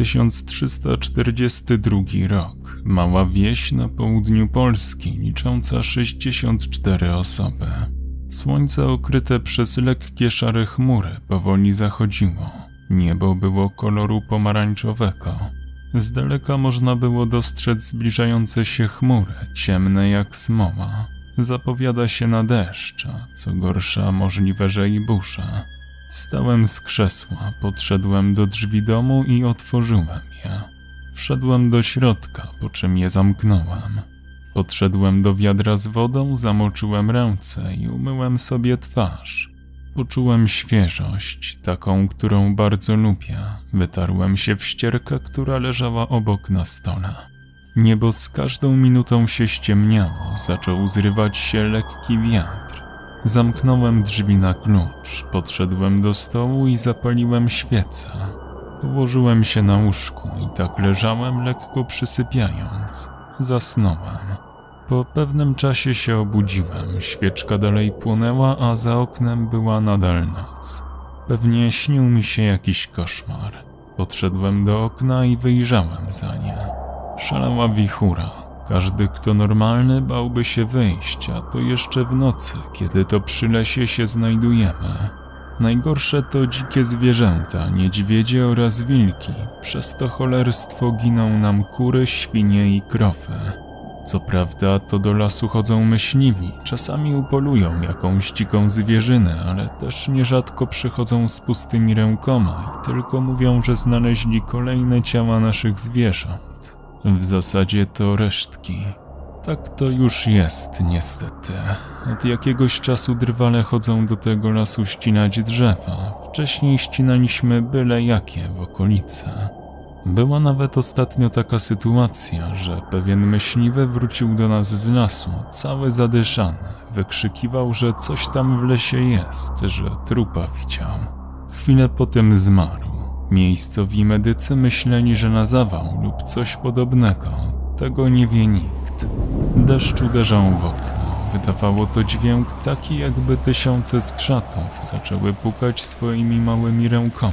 1342 rok. Mała wieś na południu Polski, licząca 64 osoby. Słońce okryte przez lekkie szare chmury powoli zachodziło. Niebo było koloru pomarańczowego. Z daleka można było dostrzec zbliżające się chmury, ciemne jak smoła. Zapowiada się na deszcz, a co gorsza możliwe, że i burza. Wstałem z krzesła, podszedłem do drzwi domu i otworzyłem je. Wszedłem do środka, po czym je zamknąłem. Podszedłem do wiadra z wodą, zamoczyłem ręce i umyłem sobie twarz. Poczułem świeżość, taką, którą bardzo lubię. Wytarłem się w ścierkę, która leżała obok na stole. Niebo z każdą minutą się ściemniało, zaczął zrywać się lekki wiatr. Zamknąłem drzwi na klucz, podszedłem do stołu i zapaliłem świecę. Położyłem się na łóżku i tak leżałem, lekko przysypiając. Zasnąłem. Po pewnym czasie się obudziłem, świeczka dalej płonęła, a za oknem była nadal noc. Pewnie śnił mi się jakiś koszmar. Podszedłem do okna i wyjrzałem za nie. Szalała wichura. Każdy, kto normalny, bałby się wyjść, a to jeszcze w nocy, kiedy to przy lesie się znajdujemy. Najgorsze to dzikie zwierzęta, niedźwiedzie oraz wilki. Przez to cholerstwo giną nam kury, świnie i krowy. Co prawda, to do lasu chodzą myśliwi, czasami upolują jakąś dziką zwierzynę, ale też nierzadko przychodzą z pustymi rękoma i tylko mówią, że znaleźli kolejne ciała naszych zwierząt. W zasadzie to resztki. Tak to już jest, niestety. Od jakiegoś czasu drwale chodzą do tego lasu ścinać drzewa. Wcześniej ścinaliśmy byle jakie w okolice. Była nawet ostatnio taka sytuacja, że pewien myśliwy wrócił do nas z lasu, cały zadyszany. Wykrzykiwał, że coś tam w lesie jest, że trupa widział. Chwilę potem zmarł. Miejscowi medycy myśleli, że na zawał lub coś podobnego. Tego nie wie nikt. Deszcz uderzał w okno. Wydawało to dźwięk taki, jakby tysiące skrzatów zaczęły pukać swoimi małymi rękoma.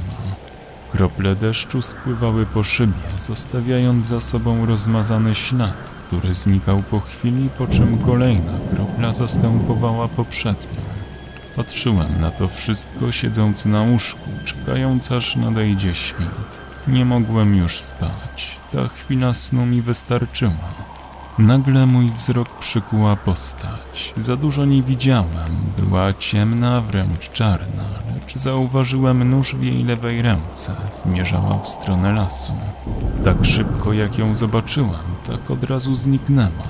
Krople deszczu spływały po szybie, zostawiając za sobą rozmazany ślad, który znikał po chwili, po czym kolejna kropla zastępowała poprzednią. Patrzyłem na to wszystko siedząc na łóżku, czekając aż nadejdzie świt. Nie mogłem już spać. Ta chwila snu mi wystarczyła. Nagle mój wzrok przykuła postać. Za dużo nie widziałem. Była ciemna, wręcz czarna, lecz zauważyłem nóż w jej lewej ręce. Zmierzała w stronę lasu. Tak szybko jak ją zobaczyłem, tak od razu zniknęła.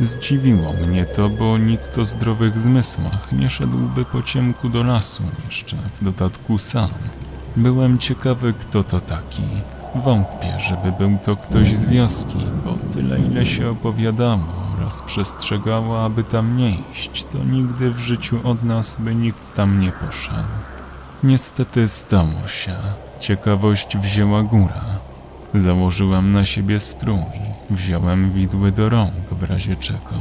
Zdziwiło mnie to, bo nikt o zdrowych zmysłach nie szedłby po ciemku do lasu, jeszcze w dodatku sam. Byłem ciekawy, kto to taki. Wątpię, żeby był to ktoś z wioski, bo tyle ile się opowiadało oraz przestrzegało, aby tam nie iść, to nigdy w życiu od nas by nikt tam nie poszedł. Niestety stało się. Ciekawość wzięła góra. Założyłem na siebie strój, wziąłem widły do rąk w razie czego.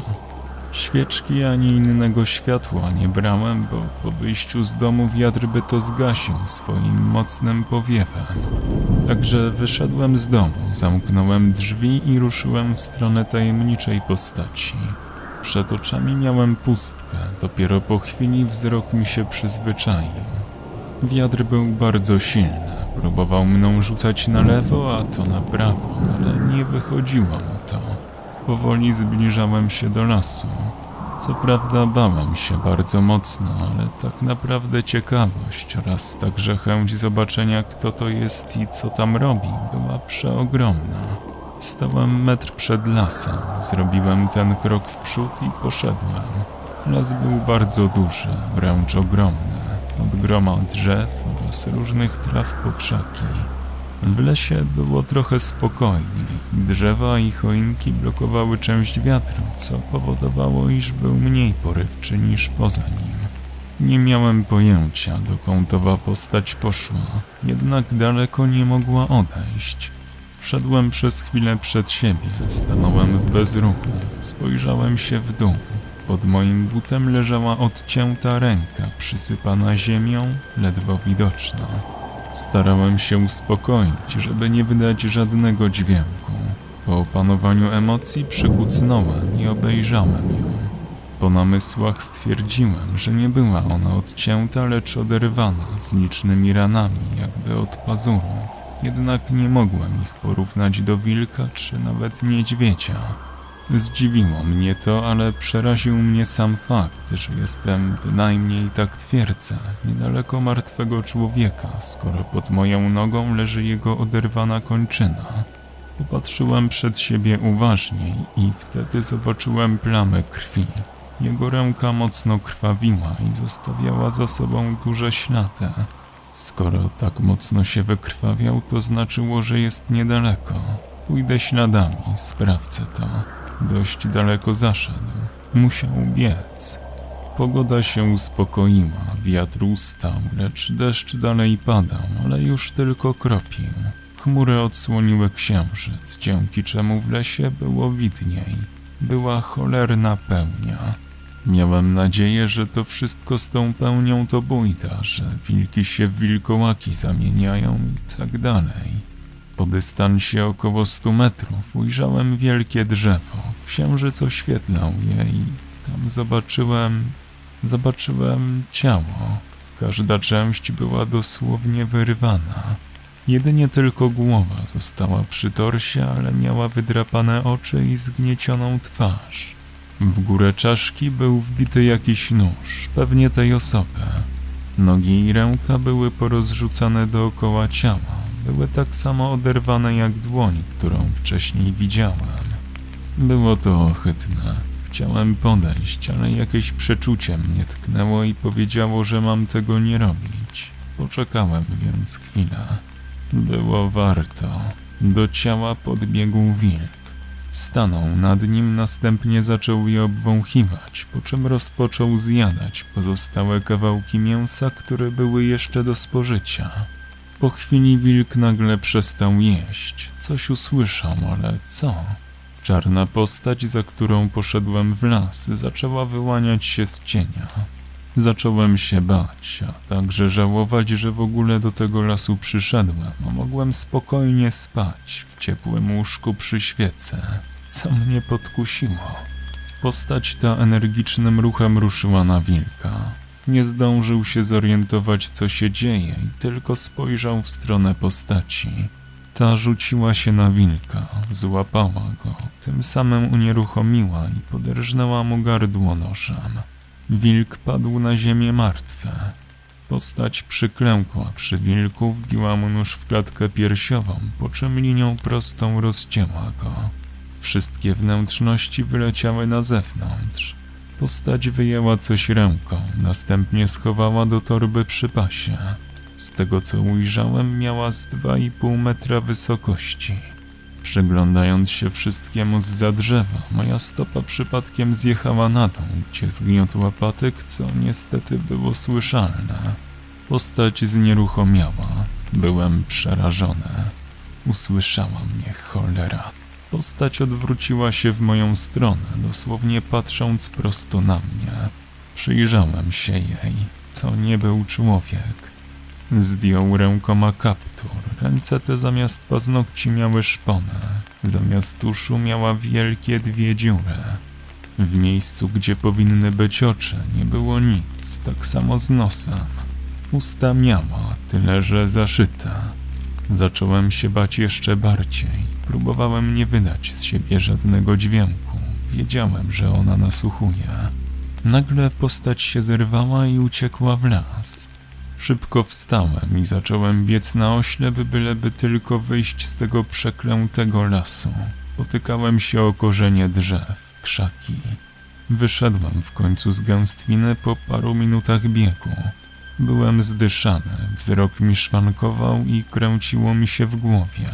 Świeczki ani innego światła nie brałem, bo po wyjściu z domu wiatr by to zgasił swoim mocnym powiewem. Także wyszedłem z domu, zamknąłem drzwi i ruszyłem w stronę tajemniczej postaci. Przed oczami miałem pustkę, dopiero po chwili wzrok mi się przyzwyczaił. Wiatr był bardzo silny, próbował mną rzucać na lewo, a to na prawo, ale nie wychodziło mu to. Powoli zbliżałem się do lasu. Co prawda bałem się bardzo mocno, ale tak naprawdę ciekawość oraz także chęć zobaczenia kto to jest i co tam robi była przeogromna. Stałem metr przed lasem, zrobiłem ten krok w przód i poszedłem. Las był bardzo duży, wręcz ogromny, od groma drzew oraz różnych traw po krzaki. W lesie było trochę spokojniej. Drzewa i choinki blokowały część wiatru, co powodowało, iż był mniej porywczy niż poza nim. Nie miałem pojęcia, dokąd owa postać poszła, jednak daleko nie mogła odejść. Szedłem przez chwilę przed siebie, stanąłem w bezruchu, spojrzałem się w dół. Pod moim butem leżała odcięta ręka, przysypana ziemią, ledwo widoczna. Starałem się uspokoić, żeby nie wydać żadnego dźwięku. Po opanowaniu emocji przykucnąłem i obejrzałem ją. Po namysłach stwierdziłem, że nie była ona odcięta, lecz oderwana z licznymi ranami, jakby od pazurów. Jednak nie mogłem ich porównać do wilka czy nawet niedźwiedzia. Zdziwiło mnie to, ale przeraził mnie sam fakt, że jestem bynajmniej tak twierdzę, niedaleko martwego człowieka, skoro pod moją nogą leży jego oderwana kończyna. Popatrzyłem przed siebie uważniej i wtedy zobaczyłem plamę krwi. Jego ręka mocno krwawiła i zostawiała za sobą duże ślady. Skoro tak mocno się wykrwawiał, to znaczyło, że jest niedaleko. Pójdę śladami, sprawdzę to. Dość daleko zaszedł. Musiał biec. Pogoda się uspokoiła, wiatr ustał, lecz deszcz dalej padał, ale już tylko kropił. Chmury odsłoniły księżyc, dzięki czemu w lesie było widniej. Była cholerna pełnia. Miałem nadzieję, że to wszystko z tą pełnią to bójda, że wilki się w wilkołaki zamieniają i tak dalej. Po dystansie około 100 metrów ujrzałem wielkie drzewo. Księżyc oświetlał je i tam zobaczyłem... zobaczyłem ciało. Każda część była dosłownie wyrwana. Jedynie tylko głowa została przy torsie, ale miała wydrapane oczy i zgniecioną twarz. W górę czaszki był wbity jakiś nóż, pewnie tej osoby. Nogi i ręka były porozrzucane dookoła ciała. Były tak samo oderwane jak dłoń, którą wcześniej widziałem. Było to ohydne. Chciałem podejść, ale jakieś przeczucie mnie tknęło i powiedziało, że mam tego nie robić. Poczekałem więc chwilę. Było warto. Do ciała podbiegł wilk. Stanął nad nim, następnie zaczął je obwąchiwać, po czym rozpoczął zjadać pozostałe kawałki mięsa, które były jeszcze do spożycia. Po chwili wilk nagle przestał jeść. Coś usłyszał, ale co? Czarna postać, za którą poszedłem w las, zaczęła wyłaniać się z cienia. Zacząłem się bać, a także żałować, że w ogóle do tego lasu przyszedłem, mogłem spokojnie spać w ciepłym łóżku przy świece. Co mnie podkusiło? Postać ta energicznym ruchem ruszyła na wilka. Nie zdążył się zorientować, co się dzieje, i tylko spojrzał w stronę postaci. Ta rzuciła się na wilka, złapała go, tym samym unieruchomiła i poderżnęła mu gardło nożem. Wilk padł na ziemię martwy. Postać przyklękła przy wilku, wbiła mu nóż w klatkę piersiową, po czym linią prostą rozcięła go. Wszystkie wnętrzności wyleciały na zewnątrz. Postać wyjęła coś ręką, następnie schowała do torby przy pasie. Z tego co ujrzałem, miała z 2,5 metra wysokości. Przyglądając się wszystkiemu z za drzewa, moja stopa przypadkiem zjechała na dół, gdzie zgniotła patyk, co niestety było słyszalne. Postać znieruchomiała. Byłem przerażony. Usłyszała mnie cholera. Postać odwróciła się w moją stronę, dosłownie patrząc prosto na mnie. Przyjrzałem się jej. To nie był człowiek. Zdjął rękoma kaptur. Ręce te zamiast paznokci miały szponę. Zamiast tuszu miała wielkie dwie dziury. W miejscu, gdzie powinny być oczy, nie było nic, tak samo z nosem. Usta miała, tyle że zaszyta. Zacząłem się bać jeszcze bardziej. Próbowałem nie wydać z siebie żadnego dźwięku. Wiedziałem, że ona nasłuchuje. Nagle postać się zerwała i uciekła w las. Szybko wstałem i zacząłem biec na oślep, byleby tylko wyjść z tego przeklętego lasu. Potykałem się o korzenie drzew, krzaki. Wyszedłem w końcu z gęstwiny po paru minutach biegu. Byłem zdyszany, wzrok mi szwankował i kręciło mi się w głowie.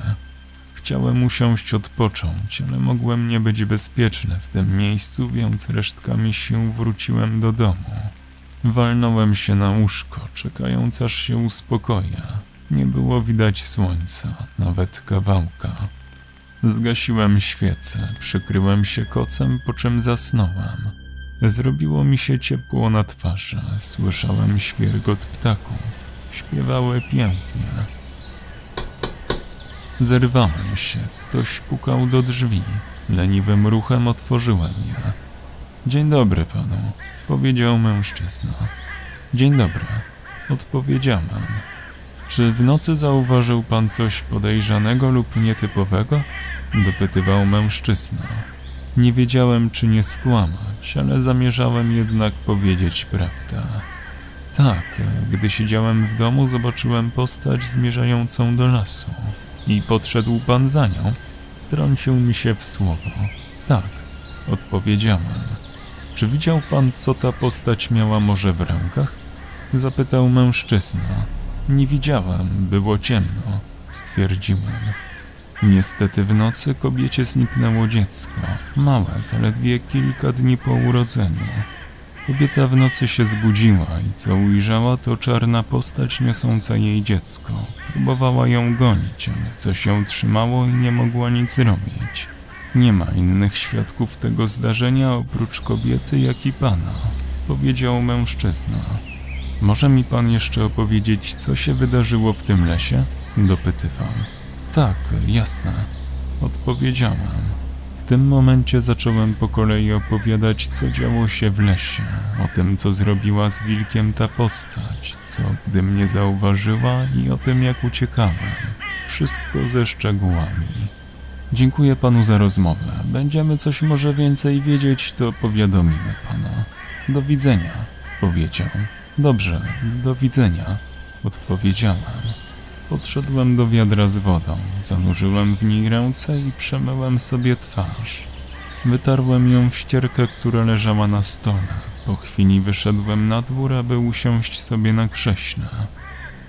Chciałem usiąść odpocząć, ale mogłem nie być bezpieczny w tym miejscu, więc resztkami sił wróciłem do domu. Walnąłem się na łóżko, czekając aż się uspokoję. Nie było widać słońca, nawet kawałka. Zgasiłem świecę, przykryłem się kocem, po czym zasnąłem. Zrobiło mi się ciepło na twarzy, słyszałem świergot ptaków. śpiewały pięknie. Zerwałem się, ktoś pukał do drzwi. Leniwym ruchem otworzyłem je. Dzień dobry panu, powiedział mężczyzna. Dzień dobry, odpowiedziałem. Czy w nocy zauważył pan coś podejrzanego lub nietypowego? dopytywał mężczyzna. Nie wiedziałem, czy nie skłamać, ale zamierzałem jednak powiedzieć prawdę. Tak, gdy siedziałem w domu, zobaczyłem postać zmierzającą do lasu. I podszedł pan za nią? Wtrącił mi się w słowo. Tak, odpowiedziałem. Czy widział pan, co ta postać miała może w rękach? Zapytał mężczyzna. Nie widziałem, było ciemno, stwierdziłem. Niestety w nocy kobiecie zniknęło dziecko, małe, zaledwie kilka dni po urodzeniu. Kobieta w nocy się zbudziła i co ujrzała to czarna postać niosąca jej dziecko. Próbowała ją gonić, ale coś ją trzymało i nie mogła nic robić. Nie ma innych świadków tego zdarzenia oprócz kobiety, jak i pana, powiedział mężczyzna. Może mi pan jeszcze opowiedzieć, co się wydarzyło w tym lesie? Dopytywał. Tak, jasne, odpowiedziałem. Tym momencie zacząłem po kolei opowiadać, co działo się w lesie, o tym, co zrobiła z wilkiem ta postać, co gdy mnie zauważyła i o tym, jak uciekałem. Wszystko ze szczegółami. Dziękuję panu za rozmowę. Będziemy coś może więcej wiedzieć, to powiadomimy pana. Do widzenia, powiedział. Dobrze, do widzenia, odpowiedziałem. Podszedłem do wiadra z wodą, zanurzyłem w niej ręce i przemyłem sobie twarz. Wytarłem ją w ścierkę, która leżała na stole. Po chwili wyszedłem na dwór, aby usiąść sobie na krześle.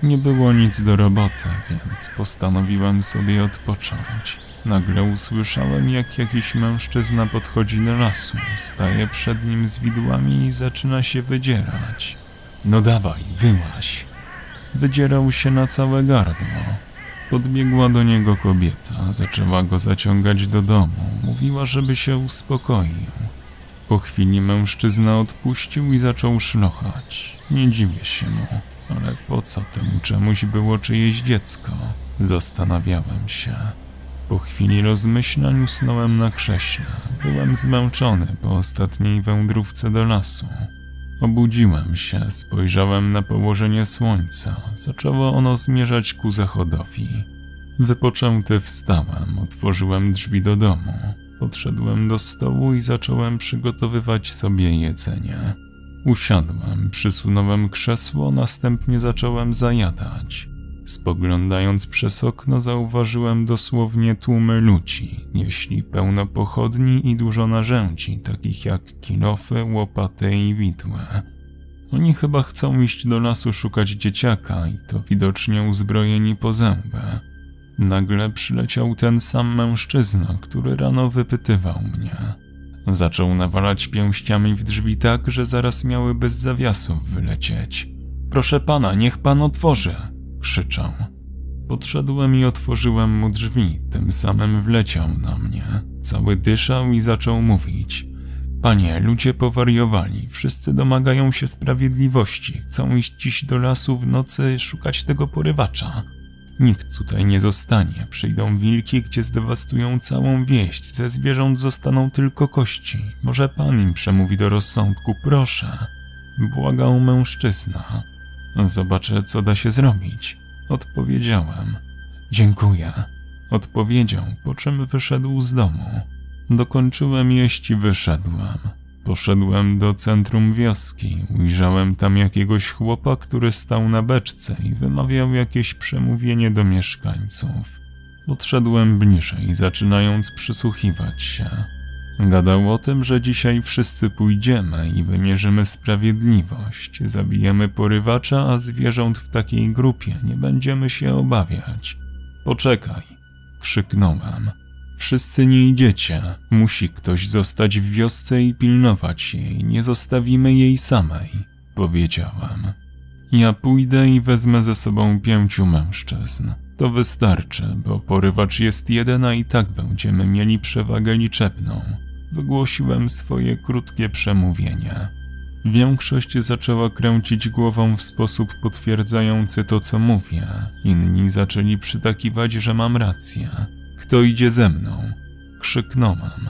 Nie było nic do roboty, więc postanowiłem sobie odpocząć. Nagle usłyszałem, jak jakiś mężczyzna podchodzi do lasu, staje przed nim z widłami i zaczyna się wydzierać. No dawaj, wyłaź, Wydzierał się na całe gardło. Podbiegła do niego kobieta, zaczęła go zaciągać do domu. Mówiła, żeby się uspokoił. Po chwili mężczyzna odpuścił i zaczął szlochać. Nie dziwię się mu, ale po co temu czemuś było czyjeś dziecko? Zastanawiałem się. Po chwili rozmyślań usnąłem na krześle. Byłem zmęczony po ostatniej wędrówce do lasu. Obudziłem się, spojrzałem na położenie słońca. Zaczęło ono zmierzać ku zachodowi. Wypoczęty wstałem, otworzyłem drzwi do domu. Podszedłem do stołu i zacząłem przygotowywać sobie jedzenie. Usiadłem, przysunąłem krzesło, następnie zacząłem zajadać. Spoglądając przez okno, zauważyłem dosłownie tłumy ludzi. Nieśli pełno pochodni i dużo narzędzi, takich jak kilofy, łopaty i widły. Oni chyba chcą iść do lasu szukać dzieciaka i to widocznie uzbrojeni po zęby. Nagle przyleciał ten sam mężczyzna, który rano wypytywał mnie. Zaczął nawalać pięściami w drzwi tak, że zaraz miały bez zawiasów wylecieć. Proszę pana, niech pan otworzy, krzyczał. Podszedłem i otworzyłem mu drzwi, tym samym wleciał na mnie. Cały dyszał i zaczął mówić. Panie, ludzie powariowali, wszyscy domagają się sprawiedliwości, chcą iść dziś do lasu w nocy szukać tego porywacza. Nikt tutaj nie zostanie, przyjdą wilki, gdzie zdewastują całą wieść, ze zwierząt zostaną tylko kości. Może pan im przemówi do rozsądku, proszę. Błagał mężczyzna. Zobaczę, co da się zrobić. Odpowiedziałem. Dziękuję. Odpowiedział, po czym wyszedł z domu. Dokończyłem jeść i wyszedłem. Poszedłem do centrum wioski. Ujrzałem tam jakiegoś chłopa, który stał na beczce i wymawiał jakieś przemówienie do mieszkańców. Podszedłem bliżej, zaczynając przysłuchiwać się. Gadał o tym, że dzisiaj wszyscy pójdziemy i wymierzymy sprawiedliwość. Zabijemy porywacza, a zwierząt w takiej grupie nie będziemy się obawiać. Poczekaj, krzyknąłem. Wszyscy nie idziecie. Musi ktoś zostać w wiosce i pilnować jej. Nie zostawimy jej samej, powiedziałem. Ja pójdę i wezmę ze sobą pięciu mężczyzn. To wystarczy, bo porywacz jest jeden, a i tak będziemy mieli przewagę liczebną. Wygłosiłem swoje krótkie przemówienie. Większość zaczęła kręcić głową w sposób potwierdzający to, co mówię. Inni zaczęli przytakiwać, że mam rację. Kto idzie ze mną? Krzyknąłem.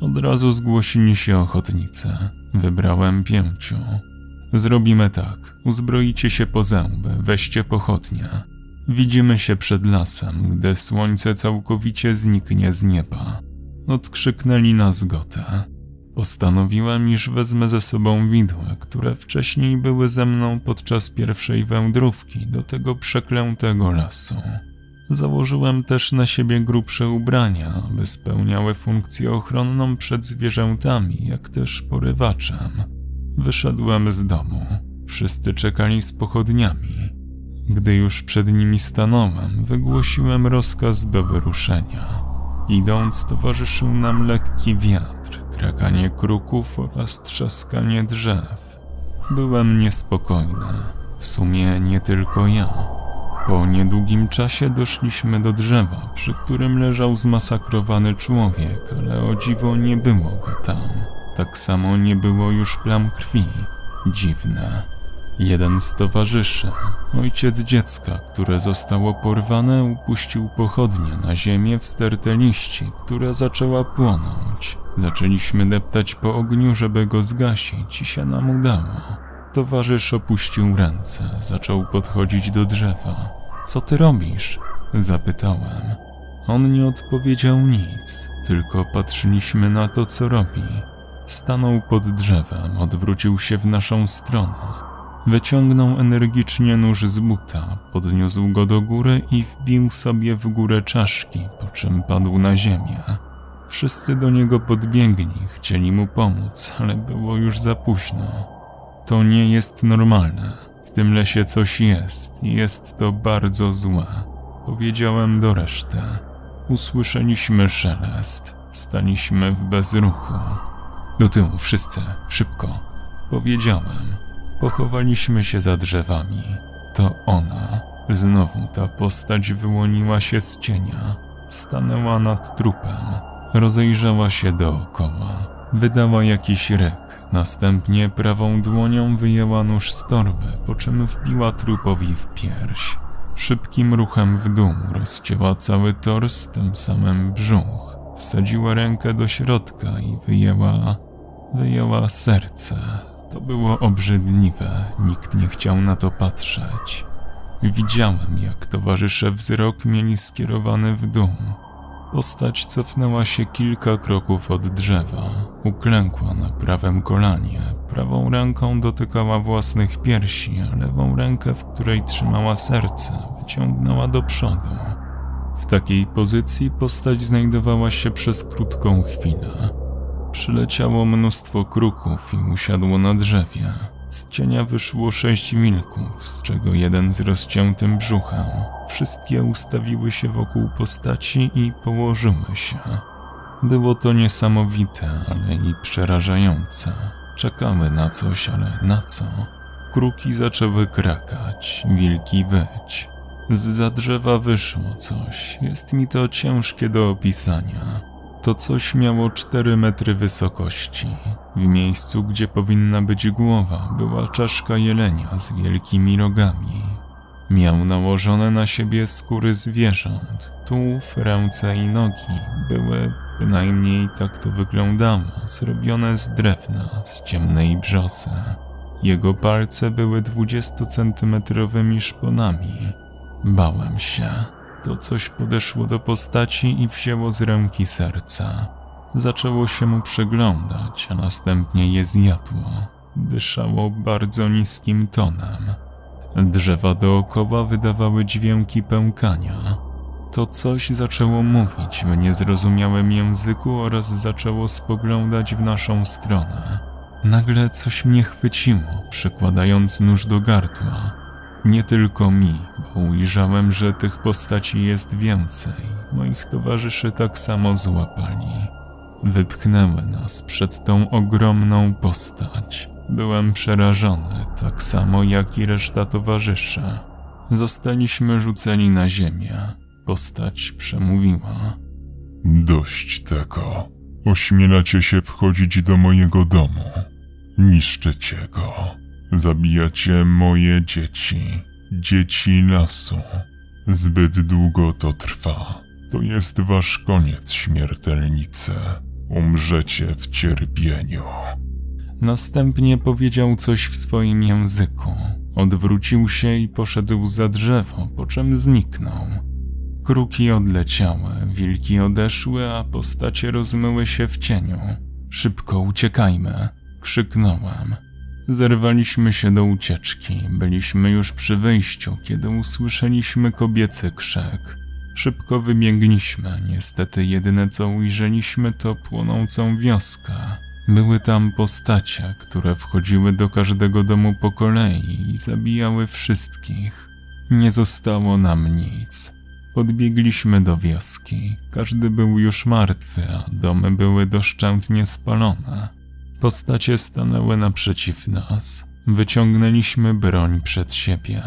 Od razu zgłosili się ochotnicy. Wybrałem pięciu. Zrobimy tak. Uzbroicie się po zęby, weźcie pochodnie. Widzimy się przed lasem, gdy słońce całkowicie zniknie z nieba. Odkrzyknęli na zgodę. Postanowiłem, iż wezmę ze sobą widły, które wcześniej były ze mną podczas pierwszej wędrówki do tego przeklętego lasu. Założyłem też na siebie grubsze ubrania, aby spełniały funkcję ochronną przed zwierzętami, jak też porywaczem. Wyszedłem z domu. Wszyscy czekali z pochodniami. Gdy już przed nimi stanąłem, wygłosiłem rozkaz do wyruszenia. Idąc, towarzyszył nam lekki wiatr, krakanie kruków oraz trzaskanie drzew. Byłem niespokojny. W sumie nie tylko ja. Po niedługim czasie doszliśmy do drzewa, przy którym leżał zmasakrowany człowiek, ale o dziwo nie było go tam. Tak samo nie było już plam krwi. Dziwne. Jeden z towarzyszy, ojciec dziecka, które zostało porwane, upuścił pochodnie na ziemię w stertę liści, która zaczęła płonąć. Zaczęliśmy deptać po ogniu, żeby go zgasić i się nam udało. Towarzysz opuścił ręce, zaczął podchodzić do drzewa. Co ty robisz? Zapytałem. On nie odpowiedział nic, tylko patrzyliśmy na to, co robi. Stanął pod drzewem, odwrócił się w naszą stronę. Wyciągnął energicznie nóż z buta, podniósł go do góry i wbił sobie w górę czaszki, po czym padł na ziemię. Wszyscy do niego podbiegli, chcieli mu pomóc, ale było już za późno. To nie jest normalne. W tym lesie coś jest i jest to bardzo złe. Powiedziałem do reszty. Usłyszeliśmy szelest. Staliśmy w bezruchu. Do tyłu wszyscy, szybko. Powiedziałem. Pochowaliśmy się za drzewami. To ona. Znowu ta postać wyłoniła się z cienia. Stanęła nad trupem. Rozejrzała się dookoła. Wydała jakiś ryk. Następnie prawą dłonią wyjęła nóż z torby, po czym wbiła trupowi w pierś. Szybkim ruchem w dół rozcięła cały tors, tym samym brzuch. Wsadziła rękę do środka i wyjęła... wyjęła serce. To było obrzydliwe, nikt nie chciał na to patrzeć. Widziałem, jak towarzysze wzrok mieli skierowany w dół. Postać cofnęła się kilka kroków od drzewa. Uklękła na prawym kolanie. Prawą ręką dotykała własnych piersi, a lewą rękę, w której trzymała serce, wyciągnęła do przodu. W takiej pozycji postać znajdowała się przez krótką chwilę. Przyleciało mnóstwo kruków i usiadło na drzewie. Z cienia wyszło sześć wilków, z czego jeden z rozciętym brzuchem. Wszystkie ustawiły się wokół postaci i położyły się. Było to niesamowite, ale i przerażające. Czekały na coś, ale na co? Kruki zaczęły krakać, wilki wyć. Z za drzewa wyszło coś. Jest mi to ciężkie do opisania. To coś miało 4 metry wysokości. W miejscu, gdzie powinna być głowa, była czaszka jelenia z wielkimi rogami. Miał nałożone na siebie skóry zwierząt, tułów, ręce i nogi były, bynajmniej tak to wyglądało, zrobione z drewna, z ciemnej brzosy. Jego palce były dwudziestocentymetrowymi szponami. Bałem się. To coś podeszło do postaci i wzięło z ręki serca. Zaczęło się mu przyglądać, a następnie je zjadło. Dyszało bardzo niskim tonem. Drzewa dookoła wydawały dźwięki pękania. To coś zaczęło mówić w niezrozumiałym języku oraz zaczęło spoglądać w naszą stronę. Nagle coś mnie chwyciło, przykładając nóż do gardła. Nie tylko mi, bo ujrzałem, że tych postaci jest więcej. Moich towarzyszy tak samo złapali. Wypchnęły nas przed tą ogromną postać. Byłem przerażony, tak samo jak i reszta towarzyszy. Zostaliśmy rzuceni na ziemię. Postać przemówiła. Dość tego. Ośmielacie się wchodzić do mojego domu. Niszczycie go. Zabijacie moje dzieci, dzieci lasu. Zbyt długo to trwa. To jest wasz koniec, śmiertelnicy. Umrzecie w cierpieniu. Następnie powiedział coś w swoim języku. Odwrócił się i poszedł za drzewo, po czym zniknął. Kruki odleciały, wilki odeszły, a postacie rozmyły się w cieniu. Szybko uciekajmy, krzyknąłem. Zerwaliśmy się do ucieczki. Byliśmy już przy wyjściu, kiedy usłyszeliśmy kobiecy krzyk. Szybko wybiegliśmy. Niestety jedyne co ujrzeliśmy to płonącą wioskę. Były tam postacie, które wchodziły do każdego domu po kolei i zabijały wszystkich. Nie zostało nam nic. Podbiegliśmy do wioski. Każdy był już martwy, a domy były doszczętnie spalone. Postacie stanęły naprzeciw nas. Wyciągnęliśmy broń przed siebie.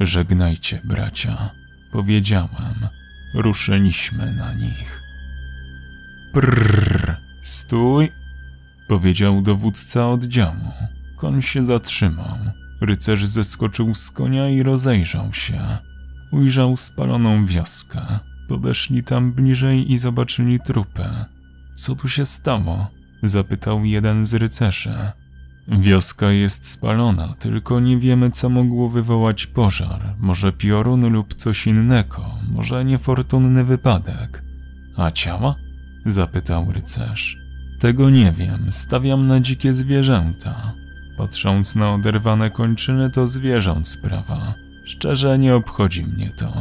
Żegnajcie, bracia, powiedziałem. Ruszyliśmy na nich. Prrr, stój, powiedział dowódca oddziału. Koń się zatrzymał. Rycerz zeskoczył z konia i rozejrzał się. Ujrzał spaloną wioskę. Podeszli tam bliżej i zobaczyli trupę. Co tu się stało? Zapytał jeden z rycerzy. Wioska jest spalona, tylko nie wiemy, co mogło wywołać pożar. Może piorun lub coś innego, może niefortunny wypadek. A ciała? Zapytał rycerz. Tego nie wiem, stawiam na dzikie zwierzęta. Patrząc na oderwane kończyny, to zwierząt sprawa. Szczerze nie obchodzi mnie to.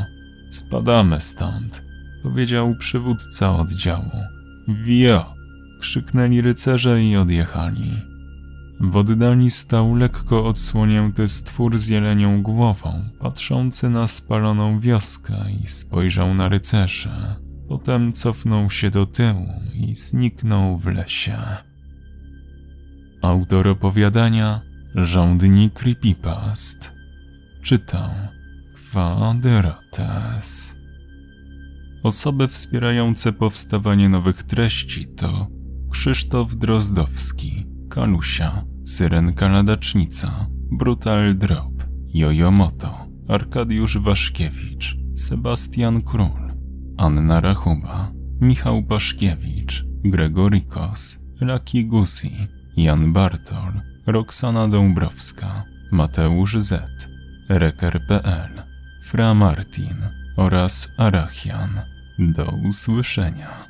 Spadamy stąd, powiedział przywódca oddziału. Wio! Krzyknęli rycerze i odjechali. W oddali stał lekko odsłonięty stwór z jelenią głową, patrzący na spaloną wioskę i spojrzał na rycerzy. Potem cofnął się do tyłu i zniknął w lesie. Autor opowiadania Rządni Creepypast Czytał Kwadrates Osoby wspierające powstawanie nowych treści to Krzysztof Drozdowski, Kalusia, Syrenka Ladacznica, Brutal Drop, Jojo Moto, Arkadiusz Waszkiewicz, Sebastian Król, Anna Rachuba, Michał Paszkiewicz, Gregorikos, Laki Gusi, Jan Bartol, Roxana Dąbrowska, Mateusz Z, Reker.pl, Fra Martin oraz Arachian. Do usłyszenia.